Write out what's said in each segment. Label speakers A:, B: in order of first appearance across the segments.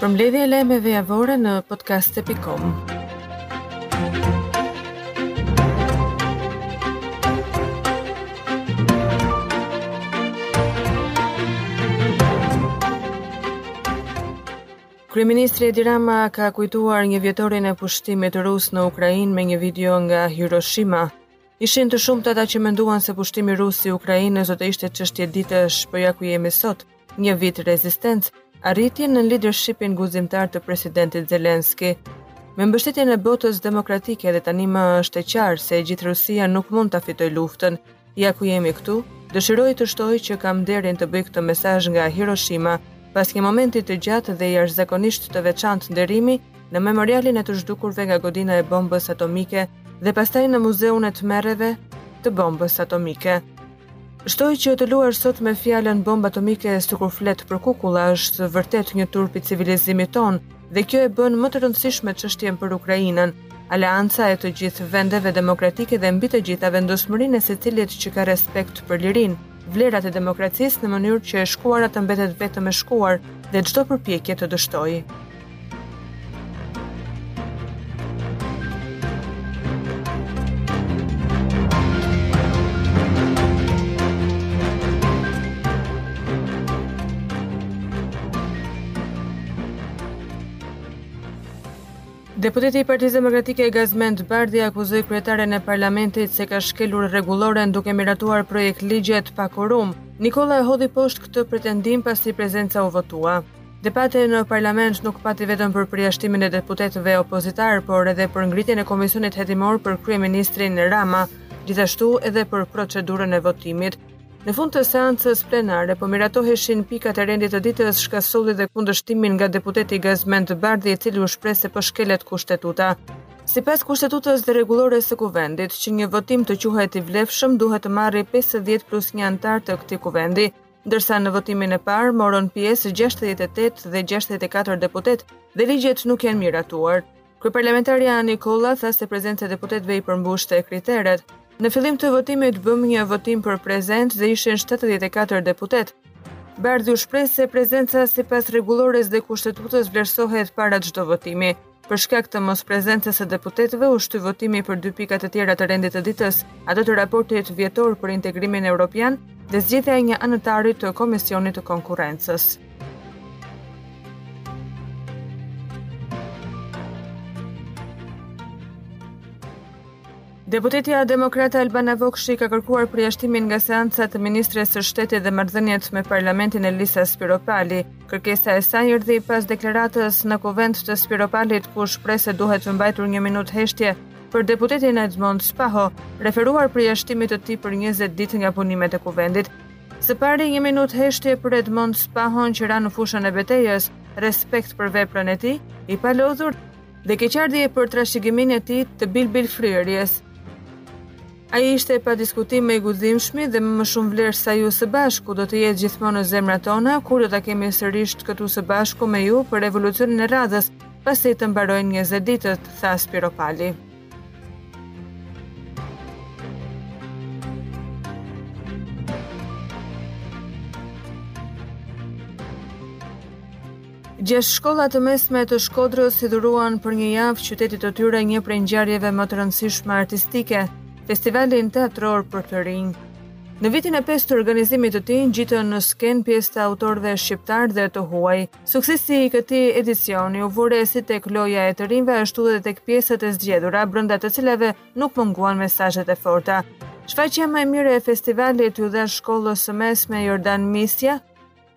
A: Përmbledhje e lajmeve javore në podcast.com. Kryeministri Edi Rama ka kujtuar një vjetorin e pushtimit rus në Ukrainë me një video nga Hiroshima. Ishin të shumtë ata që menduan se pushtimi rus i Ukrainës do të ishte çështje ditësh, por ja ku jemi sot, një vit rezistencë, arriti nën lidershipin guzimtar të presidentit Zelenski. Me mbështetjen e botës demokratike dhe tani më është e qartë se gjithë Rusia nuk mund ta fitojë luftën. Ja ku jemi këtu, dëshiroj të shtoj që kam nderin të bëj këtë mesazh nga Hiroshima, pas një momenti të gjatë dhe jashtëzakonisht të veçantë nderimi, në Memorialin e të Zhdukurve nga Godina e Bombës Atomike dhe pastaj në Muzeun e Tmerreve të Bombës Atomike. Shtoj që të luash sot me fjalën bombë atomike sikur flet për kukulla është vërtet një turp i civilizimit tonë dhe kjo e bën më të rëndësishme çështjen për Ukrainën, aleanca e të gjithë vendeve demokratike dhe mbi të gjitha vendosmërinë e secilit që ka respekt për lirinë, vlerat e demokracisë në mënyrë që e shkuara të mbetet vetëm e shkuar dhe çdo përpjekje të dështojë. Deputeti i Partisë Demokratike Gazmend Bardhi akuzoi kryetaren e parlamentit se ka shkelur rregulloren duke miratuar projektligjet pa kuorum. Nikolla e hodhi poshtë këtë pretendim pasi prezenca u votua. Debate në parlament nuk pati vetëm për përjashtimin e deputetëve opozitarë, por edhe për ngritjen e komisionit hetimor për kryeministrin Rama, gjithashtu edhe për procedurën e votimit. Në fund të seancës plenare po miratoheshin pikat e rendit të ditës, çka solli dhe kundërshtimin nga deputeti Gazmend Bardhi, i cili u shpreh se po shkelet kushtetuta. Sipas kushtetutës dhe rregullores së kuvendit, që një votim të quhet i vlefshëm duhet të marrë 50 plus 1 anëtarë të këtij kuvendi, ndërsa në votimin e parë morën pjesë 68 dhe 64 deputetë dhe ligjet nuk janë miratuar. Kryeparlamentarja Nikolla tha se prezenca e deputetëve i përmbushte kriteret. Në fillim të votimit bëmë një votim për prezent dhe ishin 74 deputetë. Bardhi u shpreh se prezenca sipas rregullores dhe kushtetutës vlerësohet para çdo votimi. Për shkak të mosprezencës së deputetëve u shty votimi për dy pika të tjera të rendit të ditës, atë të raportit vjetor për integrimin evropian dhe zgjidhja e një anëtari të Komisionit të Konkurrencës. Deputetja demokrate Albana Vokshi ka kërkuar përjashtimin nga seanca të ministres së Shtetit dhe marrëdhëniet me parlamentin Elisa Spiropali. Kërkesa e saj erdhi pas deklaratës në Kuvend të Spiropalit ku shprehej se duhej mbajtur një minutë heshtje për deputetin Edmond Spaho, referuar përjashtimit të tij për 20 ditë nga punimet e Kuvendit. Së pari një minutë heshtje për Edmond Spahon që ra në fushën e betejës, respekt për veprën e tij, i palodhur dhe keqardhje për trashëgiminë e tij të bilbil fryrjes. Ai ishte pa diskutim më i guximshmi dhe me më shumë vlerë sa ju së bashku do të jetë gjithmonë në zemrat tona kur do ta kemi sërish këtu së bashku me ju për revolucionin e radhës, pasi të mbarojnë 20 ditët, tha Spiropali. Gjashtë shkolla të mesme të Shkodrës i dhuruan për një javë qytetit të tyre një prej ngjarjeve më të rëndësishme artistike, festivalin teatror për të rinj. Në vitin e pestë të organizimit të tij u ngjitën në skenë pjesë të autorëve shqiptarë dhe të huaj. Suksesi i këtij edicioni u vu re si tek loja e të rinjve ashtu edhe tek pjesët e zgjedhura brenda të cilave nuk munguan mesazhet e forta. Shfaqja më e mirë e festivalit iu dha shkollës së mesme Jordan Misja,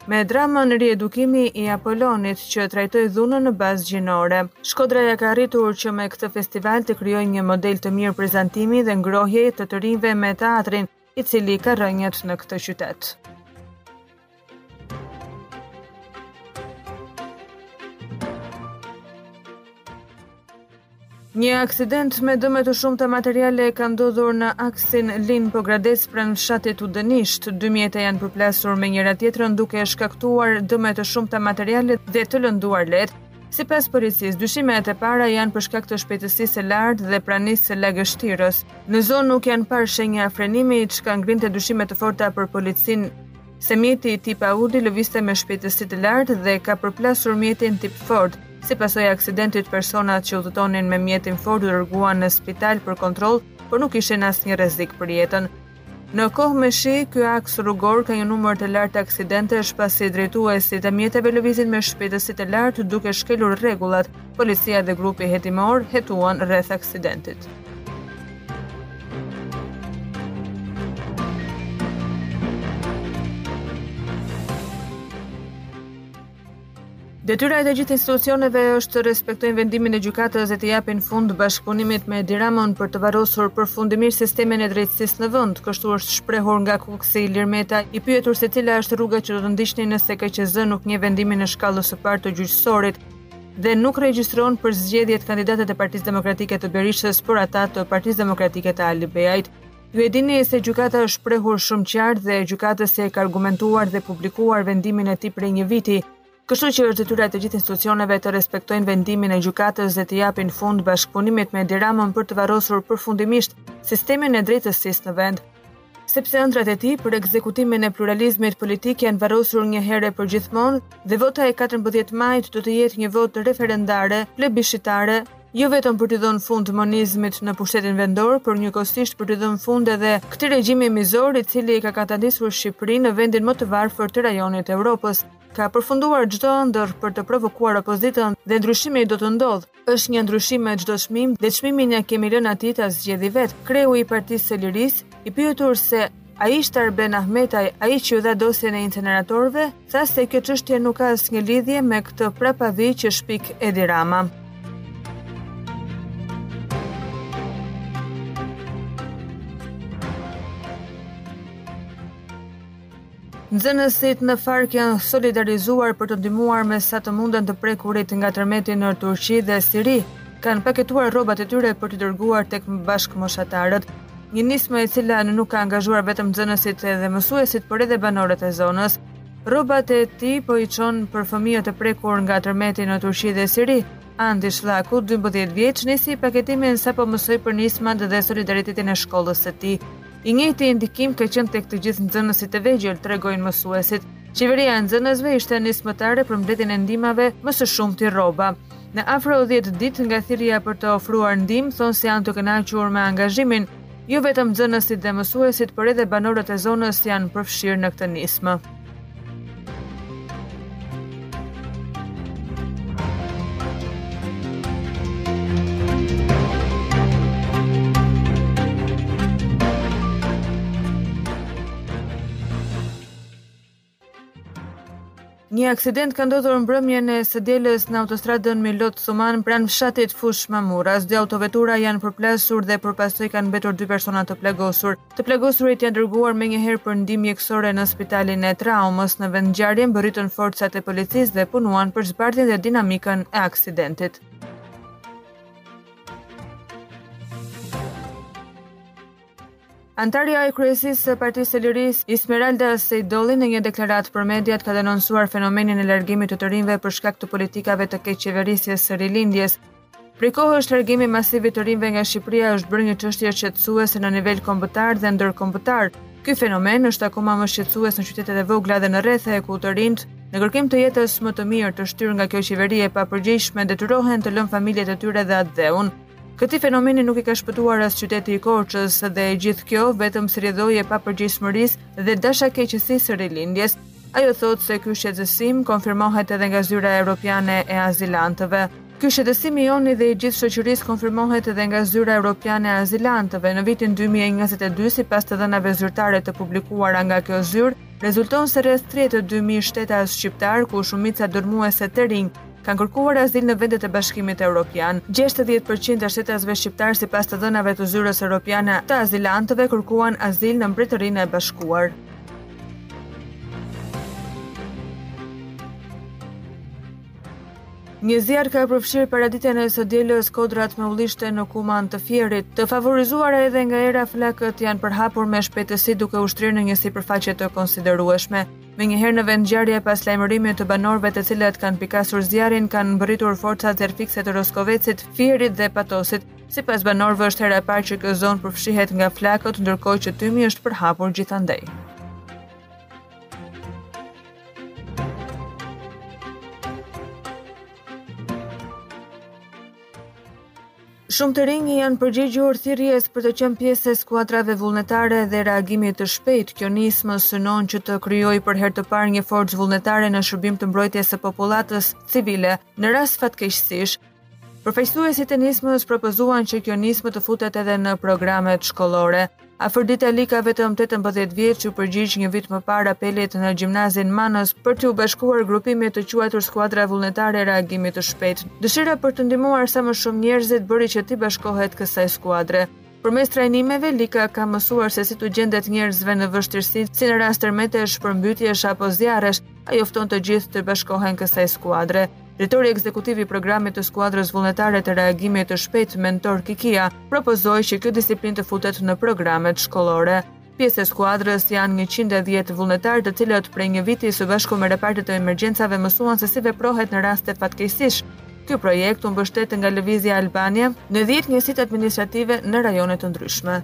A: Me dramën Riedukimi i Apolonit që trajtoi dhunën në bazë gjinore, Shkodra ia ka arritur që me këtë festival të krijojë një model të mirë prezantimi dhe ngrohjeje të të rinjve me teatrin, i cili ka rrënjët në këtë qytet. Një aksident me dëme të shumta materiale ka ndodhur në aksin Lin Pogradec pranë fshatit Udenisht. Dy mjete janë përplasur me njëra tjetrën duke shkaktuar dëme të shumta materiale dhe të lënduar lehtë. Sipas policisë, dyshimet e para janë për shkak të shpejtësisë së lartë dhe pranisë së lagështirës. Në zonë nuk janë parë shenja frenimi, çka ngrinte dyshime të forta për policinë. Se mjeti i tip Audi lëvizte me shpejtësi të lartë dhe ka përplasur mjetin tip Ford. Si pasojë e aksidentit, personat që udhëtonin me mjetin Ford u dërguan në spital për kontroll, por nuk kishin asnjë rrezik për jetën. Në kohë me shi, ky aks rrugor ka një numër të lartë aksidentesh pasi drejtuesit e mjeteve lëvizin me shpejtësi të lartë duke shkelur rregullat, Policia dhe grupi hetimor hetuan rreth aksidentit. Detyra e të gjithë institucioneve është të respektojnë vendimin e gjykatës dhe t'i japin fund bashkëpunimit me Edi Ramën për të varrosur përfundimisht sistemin e drejtësisë në vend, kështu është shprehur nga Kukësi Ilir Meta, i pyetur se cila është rruga që do të ndiqnin nëse KQZ nuk njeh vendimin e shkallës së parë të gjyqësorit. dhe nuk regjistron për zgjedhjet kandidatët e Partisë Demokratike të Berishës por ata të Partisë Demokratike të Alibejajt. Ju e dini se gjykata është shprehur shumë qartë dhe gjykatësi e ka argumentuar dhe publikuar vendimin e tij prej një viti. Kështu që është detyra e të gjithë institucioneve të respektojnë vendimin e gjykatës dhe t'i japin fund bashkëpunimit me Edi Ramën për të varrosur përfundimisht sistemin e drejtësisë në vend. Sepse ëndrrat e tij për ekzekutimin e pluralizmit politik janë varrosur një herë e përgjithmonë dhe vota e 14 majit do të jetë një votë referendare, plebishitare, jo vetëm për t'i dhënë fund monizmit në pushtetin vendor, por njëkohësisht për t'i dhënë fund edhe këtij regjimi mizor i cili e ka katandisur Shqipërinë në vendin më të varfër të rajonit të Evropës. Ka përfunduar çdo ëndërr për të provokuar opozitën dhe ndryshimi do të ndodhë, Është një ndryshim me çdo çmim dhe çmimin e kemi lënë atij ta zgjedhë vetë. Kreu i Partisë së Lirisë, i pyetur se a ishte Arben Ahmetaj ai që u dha dosjen e inceneratorëve, tha se kjo çështje nuk ka asnjë lidhje me këtë prapavi që shpik Edi Rama. Nxënësit në Farkë janë solidarizuar për të ndihmuar me sa të munden të prekurit nga tërmeti në Turqi dhe Siri. Kanë paketuar rrobat e tyre për t'i dërguar tek bashkëmoshatarët. Një nismë e cila nuk ka angazhuar vetëm nxënësit dhe mësuesit, por edhe banorët e zonës. Rrobat e tij po i çon për fëmijët e prekur nga tërmeti në Turqi dhe Siri. Andi Shllaku, 12 vjeç, nisi paketimin sapo mësoi për nismat dhe solidaritetin e shkollës së tij. I njëjti ndikim ka qenë tek të gjithë nxënësit e vegjël, tregojnë mësuesit. Qeveria e nxënësve ishte nismëtare për mbledhjen e ndihmave më së shumti rroba. Në afro 10 ditë nga thirrja për të ofruar ndihmë, thonë se janë të kënaqur me angazhimin. Jo vetëm nxënësit dhe mësuesit, por edhe banorët e zonës janë përfshirë në këtë nismë. Një aksident ka ndodhur mbrëmjen e së dielës në autostradën Milot-Thumanë pranë fshatit Fushë-Mamurras. Dy autovetura janë përplasur dhe për pasojë kanë mbetur dy persona të plagosur. Të plagosurit janë dërguar menjëherë për ndihmë mjekësore në spitalin e traumës. Në vendngjarje mbërritën forcat e policisë dhe punuan për zbardhjen dhe dinamikën e aksidentit. Anëtarja e kryesisë së Partisë së Lirisë, Ismeralda Sejdolli në një deklaratë për mediat ka denoncuar fenomenin e largimit të të rinjve për shkak të politikave të keqeverisjes së rilindjes. Prej kohësh largimi masiv i të rinjve nga Shqipëria është bërë një çështje shqetësuese në nivel kombëtar dhe ndërkombëtar. Ky fenomen është akoma më shqetësues në qytetet e vogla dhe në rrethe ku të rinjtë, në kërkim të jetës më të mirë të shtyrë nga kjo qeveri e papërgjegjshme, detyrohen të lënë familjet e tyre dhe atdheun. Këtij fenomeni nuk i ka shpëtuar as qyteti i Korçës dhe e gjithë kjo vetëm si rrjedhojë e papërgjegjshmërisë dhe dashakeqësisë së Rilindjes. Ajo thotë se ky shqetësim konfirmohet edhe nga Zyra Europiane e Azilantëve. Ky shqetësim i yni dhe i gjithë shoqërisë konfirmohet edhe nga Zyra Europiane e Azilantëve. Në vitin 2022, sipas të dhënave zyrtare të publikuara nga kjo zyrë, rezulton se rreth 32000 shtetas shqiptarë, ku shumica dërmuese të rinj, kanë kërkuar azil në vendet e Bashkimit Europian. 60% e shtetasve shqiptarë sipas të dhënave të Zyrës Europiane të Azilantëve kërkuan azil në Mbretërinë e Bashkuar. Një zjarr ka përfshirë paraditen e së dielës kodrat me ullishte në Kuman të Fierit. Të favorizuara edhe nga era flakët janë përhapur me shpejtësi duke u shtrirë në një sipërfaqe të konsiderueshme. Menjëherë në vendngjarje pas lajmërimit të banorëve të cilët kanë pikasur zjarrin, kanë mbërritur forcat zjarrfikëse të Roskovecit, Fierit dhe Patosit, Sipas banorëve është hera e parë që kjo zonë përfshihet nga flakët, ndërkohë që tymi është përhapur gjithandej. Shumë të rinj i janë përgjigjur thirrjes për të qenë pjesë e skuadrave vullnetare dhe reagimit të shpejtë. Kjo nismë synon që të krijojë për herë të parë një forcë vullnetare në shërbim të mbrojtjes së popullatës civile në rast fatkeqësish. Përfaqësuesit e nismës propozuan që kjo nismë të futet edhe në programet shkollore. Afërdita Lika vetëm 18 vjeç iu përgjigj një vit më parë apelit në gjimnazin Manëz për t'iu bashkuar grupimit të quajtur Skuadra Vullnetare e Reagimit të Shpejtë. Dëshira për të ndihmuar sa më shumë njerëzit bëri që t'i bashkohet kësaj skuadre. Përmes trajnimeve, Lika ka mësuar se si t'u gjendet njerëzve në vështirësi, si në rast tërmetesh, përmbytjesh apo zjarresh, ajo fton të gjithë t'i bashkohen kësaj skuadre. Drejtori ekzekutiv i programit të skuadrës vullnetare të reagimit të shpejtë Mentor Kikia propozoi që kjo disiplinë të futet në programet shkollore. Pjesë e skuadrës janë 110 vullnetarë të cilët prej një viti së bashku me repartet e emergjencave mësuan se si veprohet në raste fatkeqësish. Ky projekt u mbështet nga Lëvizja Albania në 10 njësitë administrative në rajone të ndryshme.